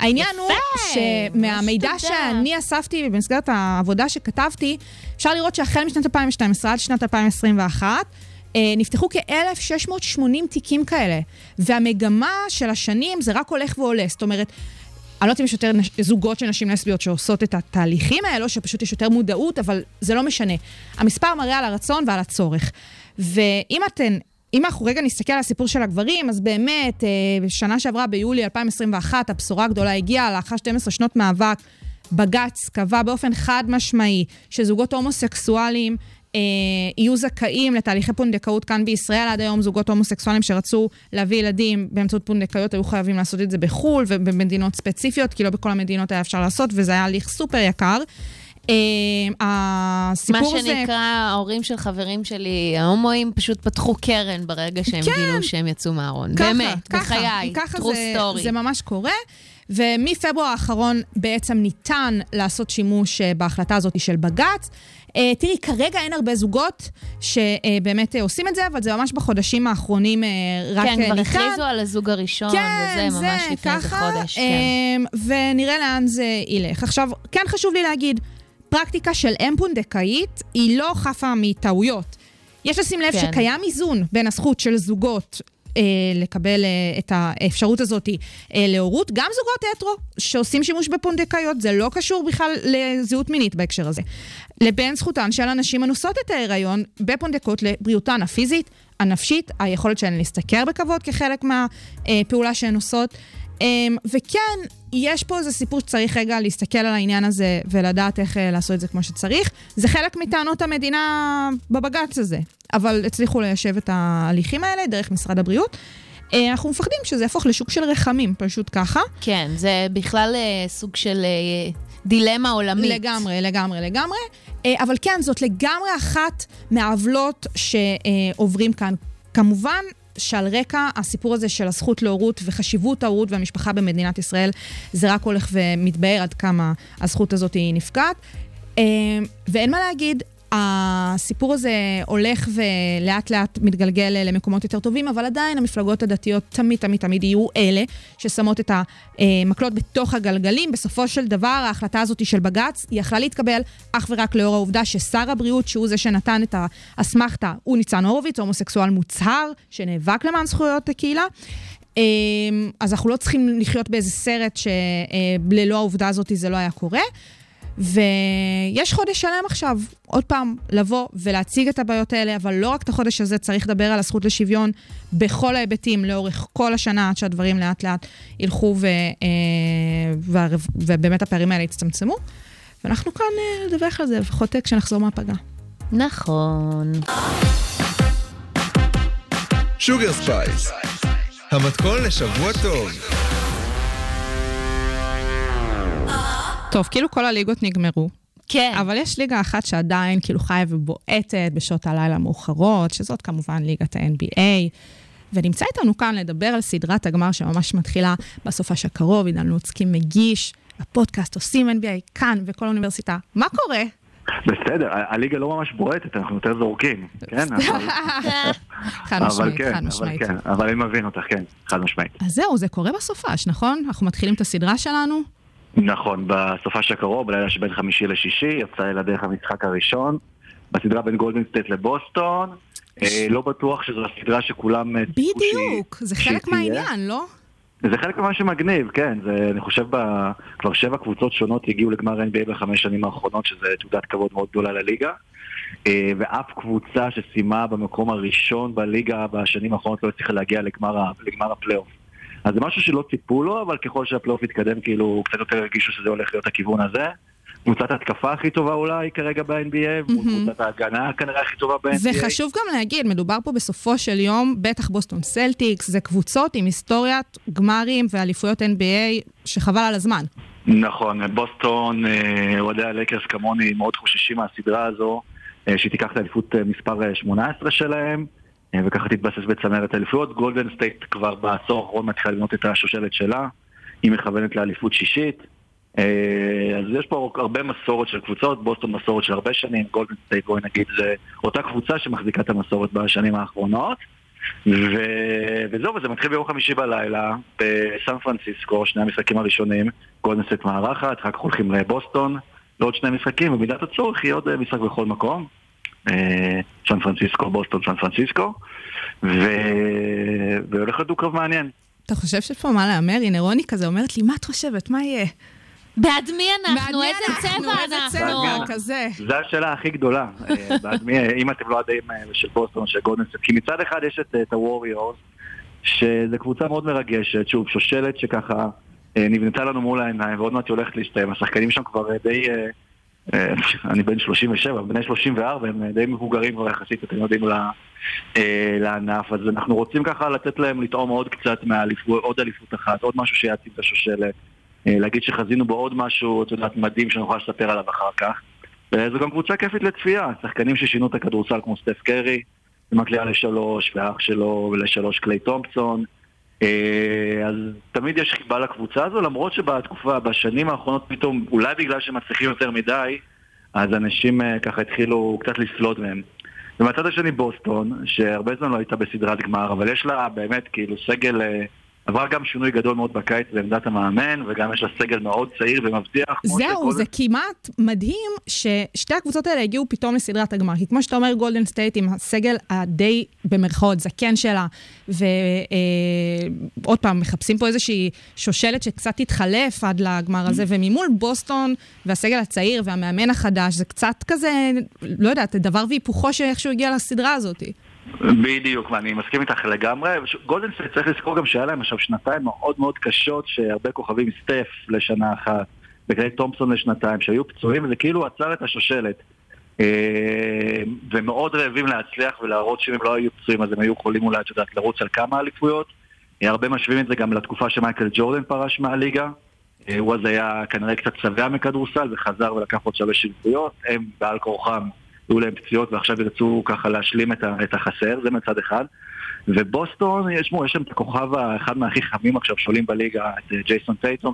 העניין הוא שמהמידע שאני אספתי במסגרת העבודה שכתבתי, אפשר לראות שהחל משנת 2012 עד שנת 2021, אה, נפתחו כ-1,680 תיקים כאלה, והמגמה של השנים זה רק הולך ועולה. זאת אומרת, אני לא יודעת אם יש יותר נש... זוגות של נשים לסביות שעושות את התהליכים האלו, שפשוט יש יותר מודעות, אבל זה לא משנה. המספר מראה על הרצון ועל הצורך. ואם אתן אם אנחנו רגע נסתכל על הסיפור של הגברים, אז באמת, אה, שעברה, ביולי 2021, הבשורה הגדולה הגיעה לאחר 12 שנות מאבק. בג"ץ קבע באופן חד משמעי שזוגות הומוסקסואלים אה, יהיו זכאים לתהליכי פונדקאות כאן בישראל. עד היום זוגות הומוסקסואלים שרצו להביא ילדים באמצעות פונדקאיות היו חייבים לעשות את זה בחו"ל ובמדינות ספציפיות, כי לא בכל המדינות היה אפשר לעשות, וזה היה הליך סופר יקר. אה, הסיפור. מה שנקרא, ההורים של חברים שלי, ההומואים, פשוט פתחו קרן ברגע שהם כן. גילו שהם יצאו מהארון. באמת, ככה, בחיי, ככה true זה, story. זה ממש קורה. ומפברואר האחרון בעצם ניתן לעשות שימוש אה, בהחלטה הזאת של בג"ץ. Uh, תראי, כרגע אין הרבה זוגות שבאמת uh, עושים את זה, אבל זה ממש בחודשים האחרונים uh, רק כן, ניתן. כן, כבר הכריזו על הזוג הראשון, כן, וזה ממש לפני ככה, איזה חודש. כן, ונראה לאן זה ילך. עכשיו, כן חשוב לי להגיד, פרקטיקה של אם פונדקאית היא לא חפה מטעויות. יש לשים לב כן. שקיים איזון בין הזכות של זוגות אה, לקבל אה, את האפשרות הזאת אה, להורות, גם זוגות הטרו שעושים שימוש בפונדקאיות, זה לא קשור בכלל לזהות מינית בהקשר הזה, לבין זכותן של הנשים הנושאות את ההיריון בפונדקות לבריאותן הפיזית, הנפשית, היכולת שלהן להשתכר בכבוד כחלק מהפעולה שהן עושות. אמ, וכן, יש פה איזה סיפור שצריך רגע להסתכל על העניין הזה ולדעת איך אה, לעשות את זה כמו שצריך. זה חלק מטענות המדינה בבג"ץ הזה, אבל הצליחו ליישב את ההליכים האלה דרך משרד הבריאות. אה, אנחנו מפחדים שזה יהפוך לשוק של רחמים, פשוט ככה. כן, זה בכלל אה, סוג של דילמה עולמית. לגמרי, לגמרי, לגמרי. אבל כן, זאת לגמרי אחת מהעוולות שעוברים כאן. כמובן, שעל רקע הסיפור הזה של הזכות להורות וחשיבות ההורות והמשפחה במדינת ישראל, זה רק הולך ומתבהר עד כמה הזכות הזאת היא נפגעת. אה, ואין מה להגיד, הסיפור הזה הולך ולאט לאט מתגלגל למקומות יותר טובים, אבל עדיין המפלגות הדתיות תמיד תמיד תמיד יהיו אלה ששמות את המקלות בתוך הגלגלים. בסופו של דבר, ההחלטה הזאת של בג"ץ היא יכלה להתקבל אך ורק לאור העובדה ששר הבריאות, שהוא זה שנתן את האסמכתה, הוא ניצן הורוביץ, הומוסקסואל מוצהר, שנאבק למען זכויות הקהילה. אז אנחנו לא צריכים לחיות באיזה סרט שללא העובדה הזאת זה לא היה קורה. ויש חודש שלם עכשיו, עוד פעם, לבוא ולהציג את הבעיות האלה, אבל לא רק את החודש הזה, צריך לדבר על הזכות לשוויון בכל ההיבטים, לאורך כל השנה, עד שהדברים לאט לאט ילכו ו, אה, ובאמת הפערים האלה יצטמצמו. ואנחנו כאן אה, לדווח על זה, לפחות כשנחזור מהפגרה. נכון. שוגר ספייס, המתכון לשבוע טוב. טוב, כאילו כל הליגות נגמרו. כן. אבל יש ליגה אחת שעדיין כאילו חיה ובועטת בשעות הלילה המאוחרות, שזאת כמובן ליגת ה-NBA. ונמצא איתנו כאן לדבר על סדרת הגמר שממש מתחילה בסופש הקרוב, עידן לוצקי מגיש, הפודקאסט עושים NBA כאן בקול האוניברסיטה. מה קורה? בסדר, הליגה לא ממש בועטת, אנחנו יותר זורקים, כן? חד משמעית, כן, חד משמעית. כן, אבל אני מבין אותך, כן, חד משמעית. אז זהו, זה קורה בסופש, נכון? אנחנו מתחילים את הסדרה שלנו. נכון, בסופש הקרוב, בלילה שבין חמישי לשישי, יצא לדרך המשחק הראשון, בסדרה בין גולדן סטייט לבוסטון. אה, לא בטוח שזו הסדרה שכולם... אה, בדיוק, זה חלק מהעניין, לא? זה חלק ממה שמגניב, כן. זה, אני חושב, ב, כבר שבע קבוצות שונות הגיעו לגמר NBA בחמש שנים האחרונות, שזה תעודת כבוד מאוד גדולה לליגה. אה, ואף קבוצה שסיימה במקום הראשון בליגה בשנים האחרונות לא הצליחה להגיע לגמר, לגמר הפלייאוף. אז זה משהו שלא ציפו לו, אבל ככל שהפלייאוף יתקדם, כאילו, קצת יותר הרגישו שזה הולך להיות הכיוון הזה. קבוצת התקפה הכי טובה אולי כרגע ב-NBA, וקבוצת ההגנה כנראה הכי טובה ב-NBA. וחשוב גם להגיד, מדובר פה בסופו של יום, בטח בוסטון סלטיקס, זה קבוצות עם היסטוריית גמרים ואליפויות NBA שחבל על הזמן. נכון, בוסטון, אה, אוהדי הלקרס כמוני מאוד חוששים מהסדרה הזו, אה, שהיא תיקח את האליפות אה, מספר 18 שלהם. אה, וככה תתבסס בצמרת האליפויות. גולדן סטייט כבר בעשור האחרון מתחילה לבנות את השושלת שלה, היא מכוונת לאליפות שישית. אה, אז יש פה הרבה מסורת של קבוצות, בוסטון מסורת של הרבה שנים, גולדן סטייט בואי נגיד זה אותה קבוצה שמחזיקה את המסורת בשנים האחרונות. ו... וזהו, וזה מתחיל ביום חמישי בלילה בסן פרנסיסקו, שני המשחקים הראשונים, גולדן סטייט מארחת, אחר כך הולכים לבוסטון לעוד שני משחקים, ובמידת הצורך יהיה עוד אה, משחק בכל מקום. אה, סן פרנסיסקו, בוסטון, סן פרנסיסקו, ו... והולך לדו קרב מעניין. אתה חושב שיש פה מה להמר? הנה רוני כזה אומרת לי, מה את חושבת? מה יהיה? בעד מי אנחנו? איזה צבע איזה אנחנו? צבע כזה. זו השאלה הכי גדולה, אה, בעד מי, אם אתם לא יודעים אה, של בוסטון של גולדן סטייט, כי מצד אחד יש את, הווריורס, שזו קבוצה מאוד מרגשת, שוב, שושלת שככה נבנתה לנו מול העיניים, ועוד מעט היא הולכת להסתיים. השחקנים שם כבר די, אני בן 37, בני 34, הם אה, די מבוגרים כבר יחסית, אתם יודעים, אה, לענף, אז אנחנו רוצים ככה לתת להם לטעום עוד קצת מהאליפות, עוד אליפות אחת, עוד משהו שיעצים את השושלת. אה, להגיד שחזינו בו עוד משהו, את יודעת, מדהים שנוכל לספר עליו אחר כך. וזו גם קבוצה כיפית לצפייה, שחקנים ששינו את הכדורסל כמו סטף קרי, מקליעה לשלוש, ואח שלו לשלוש קליי תומפסון. אה, אז תמיד יש חיבה לקבוצה הזו, למרות שבתקופה, בשנים האחרונות פתאום, אולי בגלל שהם מצליחים יותר מדי, אז אנשים אה, ככה התחילו קצת לסלוד מהם. ומהצד השני בוסטון, שהרבה זמן לא הייתה בסדרת גמר, אבל יש לה באמת כאילו סגל, אה, עברה גם שינוי גדול מאוד בקיץ בעמדת המאמן, וגם יש לה סגל מאוד צעיר ומבטיח. זהו, זה כמעט מדהים ששתי הקבוצות האלה הגיעו פתאום לסדרת הגמר. כי כמו שאתה אומר, גולדן סטייט עם הסגל הדי, במרכאות, זקן שלה, ועוד פעם, מחפשים פה איזושהי שושלת שקצת תתחלף עד לגמר הזה, וממול בוסטון והסגל הצעיר והמאמן החדש, זה קצת כזה, לא יודעת, דבר והיפוכו שאיכשהו הגיע לסדרה הזאת. בדיוק, ואני מסכים איתך לגמרי. גולדן סטייט צריך לזכור גם שהיה להם עכשיו שנתיים מאוד מאוד קשות, שהרבה כוכבים סטף לשנה אחת, וקליי תומפסון לשנתיים, שהיו פצועים, וזה כאילו עצר את השושלת. אה, ומאוד רעבים להצליח ולהראות שאם הם לא היו פצועים אז הם היו יכולים אולי, את יודעת, לרוץ על כמה אליפויות. אה, הרבה משווים את זה גם לתקופה שמייקל ג'ורדן פרש מהליגה. אה, הוא אז היה כנראה קצת שבע מכדורסל וחזר ולקח עוד שלוש אליפויות. הם בעל כורחם היו להם פציעות ועכשיו ירצו ככה להשלים את, ה- את החסר, זה מצד אחד. ובוסטון, יש, שם את הכוכב האחד מהכי חמים עכשיו שעולים בליגה, את אה, ג'ייסון טייטום,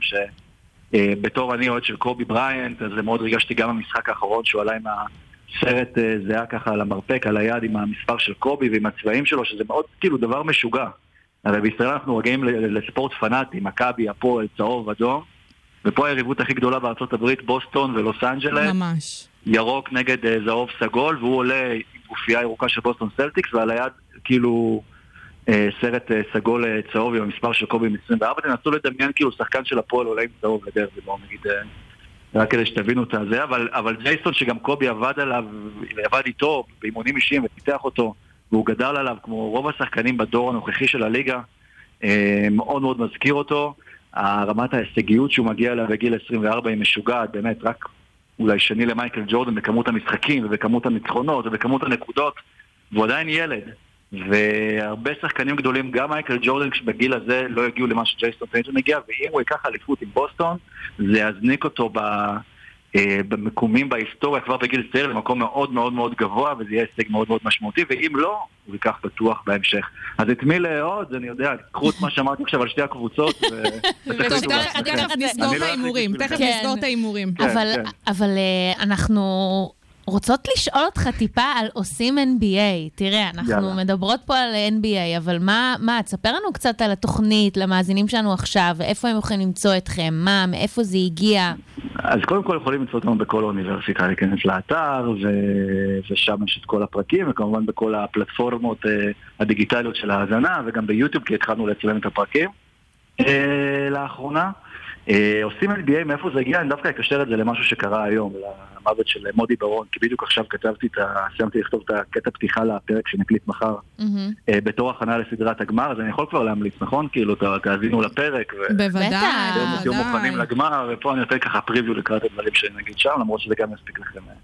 שבתור אני אוהד של קובי בריינט, אז מאוד ריגשתי גם במשחק האחרון שהוא עלה עם הסרט אה, זהה ככה על המרפק, על היד עם המספר של קובי ועם הצבעים שלו, שזה מאוד כאילו דבר משוגע. הרי בישראל אנחנו רגילים ל- לספורט פנאטי, מכבי, הפועל, צהוב, אדום, ופה היריבות הכי גדולה בארצות הברית, בוסטון ולוס אנג'לס. ממש. ירוק נגד אה, זהוב סגול, והוא עולה עם גופייה ירוקה של בוסטון סלטיקס, ועל היד כאילו אה, סרט אה, סגול צהוב עם המספר של קובי עם 24, תנסו לדמיין כאילו שחקן של הפועל עולה עם צהוב לדרבי, בואו נגיד, רק כדי שתבינו את הזה, אבל, אבל ג'ייסון שגם קובי עבד עליו, עבד איתו באימונים אישיים ופיתח אותו, והוא גדל עליו כמו רוב השחקנים בדור הנוכחי של הליגה, מאוד מאוד מזכיר אותו. רמת ההישגיות שהוא מגיע אליה בגיל 24 היא משוגעת, באמת, רק אולי שני למייקל ג'ורדן בכמות המשחקים ובכמות הניצחונות ובכמות הנקודות, והוא עדיין ילד. והרבה שחקנים גדולים, גם מייקל ג'ורדן בגיל הזה לא הגיעו למה שג'ייסון טייג'ון הגיע, ואם הוא ייקח אליפות עם בוסטון, זה יזניק אותו ב... אה, במקומים בהיסטוריה כבר בגיל צעיר למקום מאוד מאוד מאוד גבוה וזה יהיה הישג מאוד מאוד משמעותי ואם לא, הוא ייקח בטוח בהמשך. אז את מי לאהוד, אני יודע, קחו את מה שאמרתי עכשיו על שתי הקבוצות ו... ותחליטו טוב, לעצמכם. תכף נסגור את לא ההימורים, תכף כן. נסגור את ההימורים. כן, אבל, כן. אבל אה, אנחנו רוצות לשאול אותך טיפה על עושים NBA. תראה, אנחנו יאללה. מדברות פה על NBA, אבל מה, מה, תספר לנו קצת על התוכנית, למאזינים שלנו עכשיו, איפה הם יכולים למצוא אתכם, מה, מאיפה זה הגיע. אז קודם כל יכולים למצוא אותנו בכל האוניברסיטה, להיכנס לאתר, ו... ושם יש את כל הפרקים, וכמובן בכל הפלטפורמות אה, הדיגיטליות של ההאזנה, וגם ביוטיוב, כי התחלנו לצלם את הפרקים אה, לאחרונה. אה, עושים NBA, מאיפה זה הגיע? אני דווקא אקשר את זה למשהו שקרה היום, למוות של מודי ברון, כי בדיוק עכשיו כתבתי את ה... סיימתי לכתוב את הקטע פתיחה לפרק שנקליט מחר, מהמם. אה, בתור הכנה לסדרת הגמר, אז אני יכול כבר להמליץ, נכון? כאילו, תאזינו לפרק. ו... בוודאי, תהיו מוכנים. לגמר, ופה אני נותן ככה פריוויו לקראת הדברים שנגיד שם, למרות שזה גם יספיק לכם אה,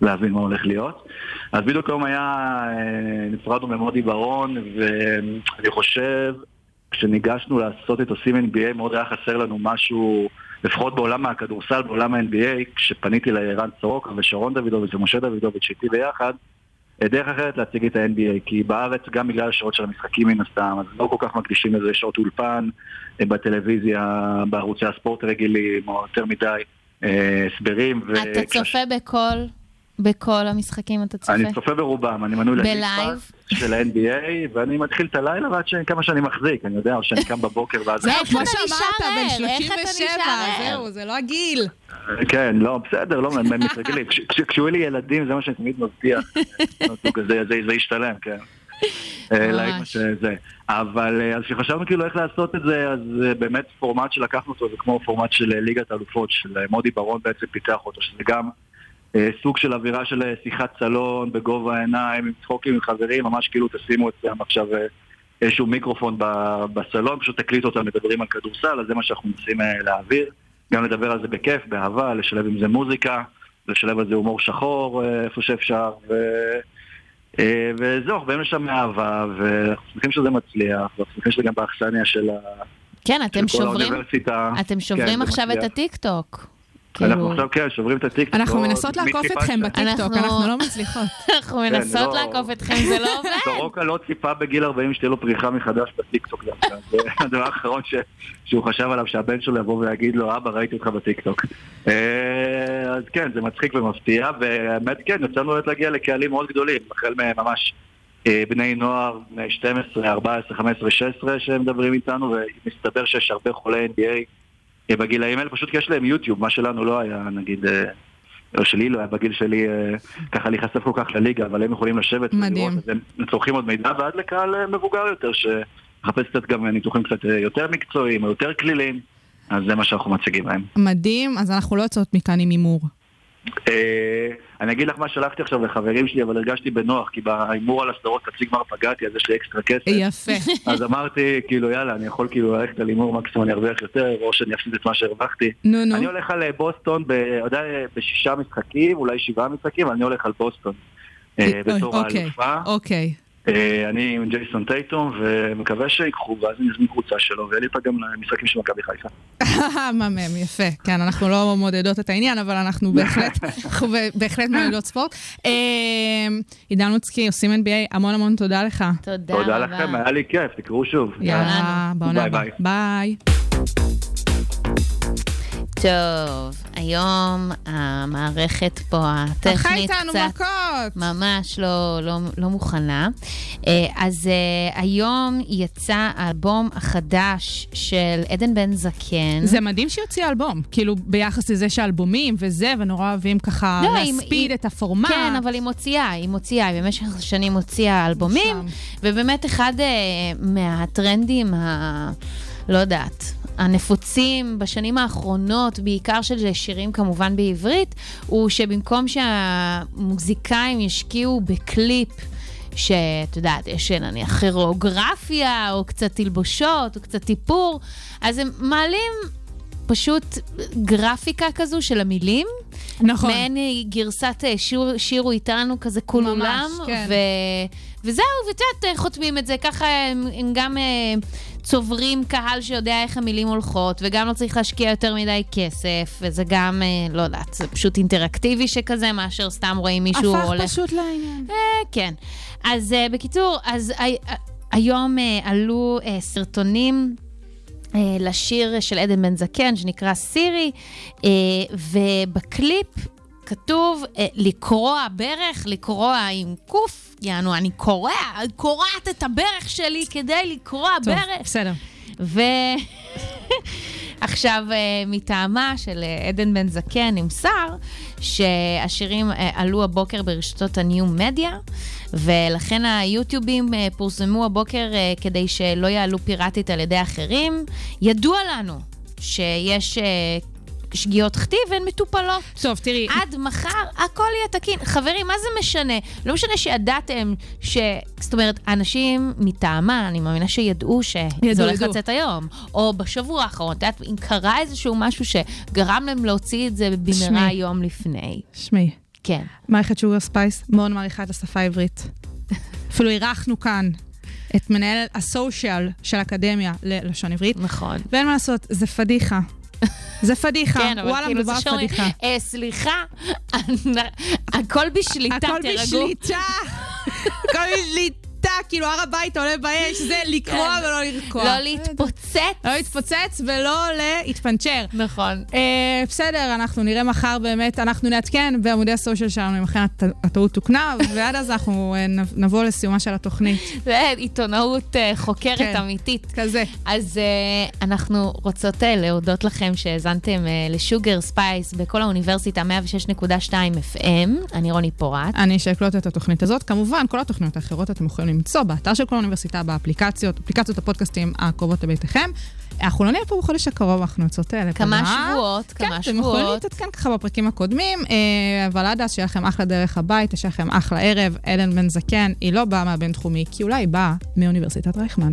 להבין מה הולך להיות. אז בדיוק היום היה, אה, נפרדנו ממודי ברון, ואני חושב, כשניגשנו לעשות את עושים NBA, מאוד היה חסר לנו משהו, לפחות בעולם הכדורסל, בעולם ה-NBA, כשפניתי לערן סורוקה ושרון דוידוביץ' ומשה דוידוביץ' איתי ביחד, דרך אחרת להציג את ה-NBA, כי בארץ גם בגלל השעות של המשחקים מן הסתם, אז לא כל כך מקדישים לזה שעות אולפן אה, בטלוויזיה, בערוצי הספורט הרגילים, או יותר מדי אה, הסברים. אתה צופה בכל... בכל המשחקים אתה צופה? אני צופה ברובם, אני מנוי? לליגפאס של ה-NBA, ואני מתחיל את הלילה ועד שאני- כמה שאני מחזיק, אני יודע, או שאני קם בבוקר ואז... זהו, כמו שאמרת, בן ער? איך אתה 37, נשאר ער? זהו, זה לא הגיל. כן, לא, בסדר, לא, הם מתרגלים. כש- כש- כשהיו לי ילדים, זה מה שאני תמיד מבטיח. זה- ישתלם, כן. אה, שזה. אבל אה, אז כשחשבנו כאילו איך לעשות את זה, אז אה, באמת פורמט שלקחנו אותו זה כמו פורמט של אה, ליגת האלופות, של אה, מודי ברון בעצם פיתח אותו, שזה גם אה, סוג של אווירה של אה, שיחת סלון בגובה העיניים, עם צחוקים עם חברים, ממש כאילו תשימו אצלם עכשיו אה, איזשהו מיקרופון בסלון, פשוט תקליטו אותם מדברים על כדורסל, אז זה מה שאנחנו מנסים אה, להעביר. גם לדבר על זה בכיף, באהבה, לשלב עם זה מוזיקה, לשלב על זה הומור שחור אה, איפה שאפשר, ו... אה, וזהו, אנחנו באים לשם מאהבה, ואנחנו שמחים שזה מצליח, ואנחנו שמחים שזה גם באכסניה של ה- כן, אתם שוברים. אתם כן, שוברים זה עכשיו את מצליח. הטיקטוק. אנחנו כאילו, עכשיו, כן, שוברים את הטיקטוק. אנחנו לא- מנסות לעקוף אתכם בטיקטוק, אנחנו- לא מצליחות. אנחנו מנסות לא- לעקוף אתכם, זה לא עובד. סורוקה לא ציפה בגיל 40 שתהיה לו פריחה מחדש בטיקטוק דווקא. זה הדבר האחרון ש- שהוא חשב עליו, שהבן שלו יבוא ויגיד לו, אבא, ראיתי אותך בטיקטוק. אה, אז כן, זה מצחיק ומפתיע, והאמת כן, יצאנו באמת להגיע לקהלים מאוד גדולים, החל מממש אה, בני נוער, בני 12, 14, 15, 16 שמדברים איתנו, ומסתבר שיש הרבה חולי NBA בגילאים האלה, פשוט כי יש להם יוטיוב, מה שלנו לא היה, נגיד... אה, או שלי לא היה בגיל שלי אה, ככה להיחשף כל כך לליגה, אבל הם יכולים לשבת מדהים. ולראות, הם צורכים עוד מידע, ועד לקהל אה, מבוגר יותר, שמחפש קצת גם ניתוחים קצת אה, יותר מקצועיים, או יותר כליליים, אז זה מה שאנחנו מציגים להם. מדהים, אז אנחנו לא יוצאות מכאן עם הימור. אה, אני אגיד לך מה שלחתי עכשיו לחברים שלי, אבל הרגשתי בנוח, כי בהימור על הסדרות חצי גמר פגעתי, אז יש לי אקסטרה כסף. יפה. אז אמרתי, כאילו, יאללה, אני יכול כאילו ללכת על הימור, מקסימום אני ארוויח יותר, או שאני אפסיד את מה שהרווחתי. נו, נו. אני הולך על אה, בוסטון, יודע, בשישה משחקים, אולי שבעה משחקים, אני הולך על בוסטון. אה, אוי, בתור אוקיי, האלופה. אוקיי. אה, אני עם ג'ייסון טייטום, ומקווה שיקחו, ואז אני אזמין קבוצה שלו, ויהיה לי פה גם משחקים של מכבי חיפה. מהמם, יפה. כן, אנחנו לא מודדות את העניין, אבל אנחנו בהחלט, בהחלט מודדות ספורט. אה, עידן לוצקי, עושים NBA, המון המון תודה לך. תודה רבה. תודה לכם, היה לי כיף, תקראו שוב. יאללה, בעונה הבאה. ביי. ביי. טוב, היום המערכת פה הטכנית איתנו קצת מכות. ממש לא, לא, לא מוכנה. אה, אז אה, היום יצא האלבום החדש של עדן בן זקן. זה מדהים שהיא הוציאה אלבום, כאילו ביחס לזה שאלבומים וזה, ונורא אוהבים ככה לא, להספיד היא- את הפורמט. כן, אבל היא מוציאה, היא מוציאה, היא במשך שנים הוציאה אלבומים, שם. ובאמת אחד אה, מהטרנדים ה... לא יודעת. הנפוצים בשנים האחרונות, בעיקר של שירים כמובן בעברית, הוא שבמקום שהמוזיקאים ישקיעו בקליפ שאת יודעת, יש נניח כירוגרפיה, או קצת תלבושות, או קצת איפור, אז הם מעלים פשוט גרפיקה כזו של המילים. נכון. מעין גרסת אה, שיר, שירו איתנו כזה כולם, ממש, כן. ו... וזהו, ואת יודעת, חותמים את זה, ככה הם, הם גם אה, צוברים קהל שיודע איך המילים הולכות, וגם לא צריך להשקיע יותר מדי כסף, וזה גם, אה, לא יודעת, זה פשוט אינטראקטיבי שכזה, מאשר סתם רואים מישהו הפך הולך... פשוט לעניין. אה, כן. אז uh, בקיצור, אז uh, היום uh, עלו uh, סרטונים. uh, לשיר של עדן בן זקן, שנקרא סירי, uh, ובקליפ כתוב uh, לקרוע ברך, לקרוע עם קוף, יענו, אני קורע, קורעת את הברך שלי כדי לקרוע טוב, ברך. בסדר. ועכשיו, מטעמה של אה, עדן בן זקן נמסר שהשירים אה, עלו הבוקר ברשתות הניו-מדיה, ולכן היוטיובים אה, פורסמו הבוקר אה, כדי שלא יעלו פיראטית על ידי אחרים. ידוע לנו שיש... שגיאות כתיב והן מטופלות. טוב, תראי, עד מחר הכל יהיה תקין. חברים, מה זה משנה? לא משנה שידעתם ש... זאת אומרת, אנשים מטעמה, אני מאמינה שידעו שזה ידעו, הולך ידעו. לצאת היום, או בשבוע האחרון. את יודעת, אם קרה איזשהו משהו שגרם להם להוציא את זה שמי. במהרה יום לפני. שמעי, כן. מערכת Sugar Space מאוד מעריכה את השפה העברית. אפילו אירחנו כאן את מנהל ה social של האקדמיה ללשון עברית, נכון. ואין מה לעשות, זה פדיחה. זה פדיחה, כן, וואלה, כאילו מדובר פדיחה. אה, סליחה, הכל בשליטה, הכל תירגעו. בשליטה, הכל בשליטה. אתה, כאילו הר הבית עולה באש, זה לקרוע כן. ולא לרקוע. לא להתפוצץ. לא להתפוצץ ולא להתפנצ'ר. נכון. אה, בסדר, אנחנו נראה מחר באמת, אנחנו נעדכן בעמודי ה social שלנו אם אכן הט- הטעות תוקנה, ועד אז אנחנו אה, נב- נבוא לסיומה של התוכנית. זה עיתונאות אה, חוקרת כן. אמיתית. כזה. אז אנחנו רוצות להודות לכם שהאזנתם ל Sugar Space בקול האוניברסיטה 106.2 FM. אני רוני פורט. אני אשקלוט את התוכנית הזאת. כמובן, כל התוכניות האחרות אתם יכולים למצוא באתר של קול האוניברסיטה, באפליקציות, אפליקציות הפודקאסטים הקרובות לביתכם. אנחנו לא נהיה פה בחודש הקרוב, אנחנו יוצאות אה, לפגרה. כמה שבועות, כן, כמה אתם יכולים שבועות. להתעדכן ככה בפרקים הקודמים, אה, אבל עד אז שיהיה לכם אחלה דרך הבית, שיהיה לכם אחלה ערב. אלן בן זקן, היא לא באה מהבינתחומי, כי אולי היא באה מאוניברסיטת רייכמן.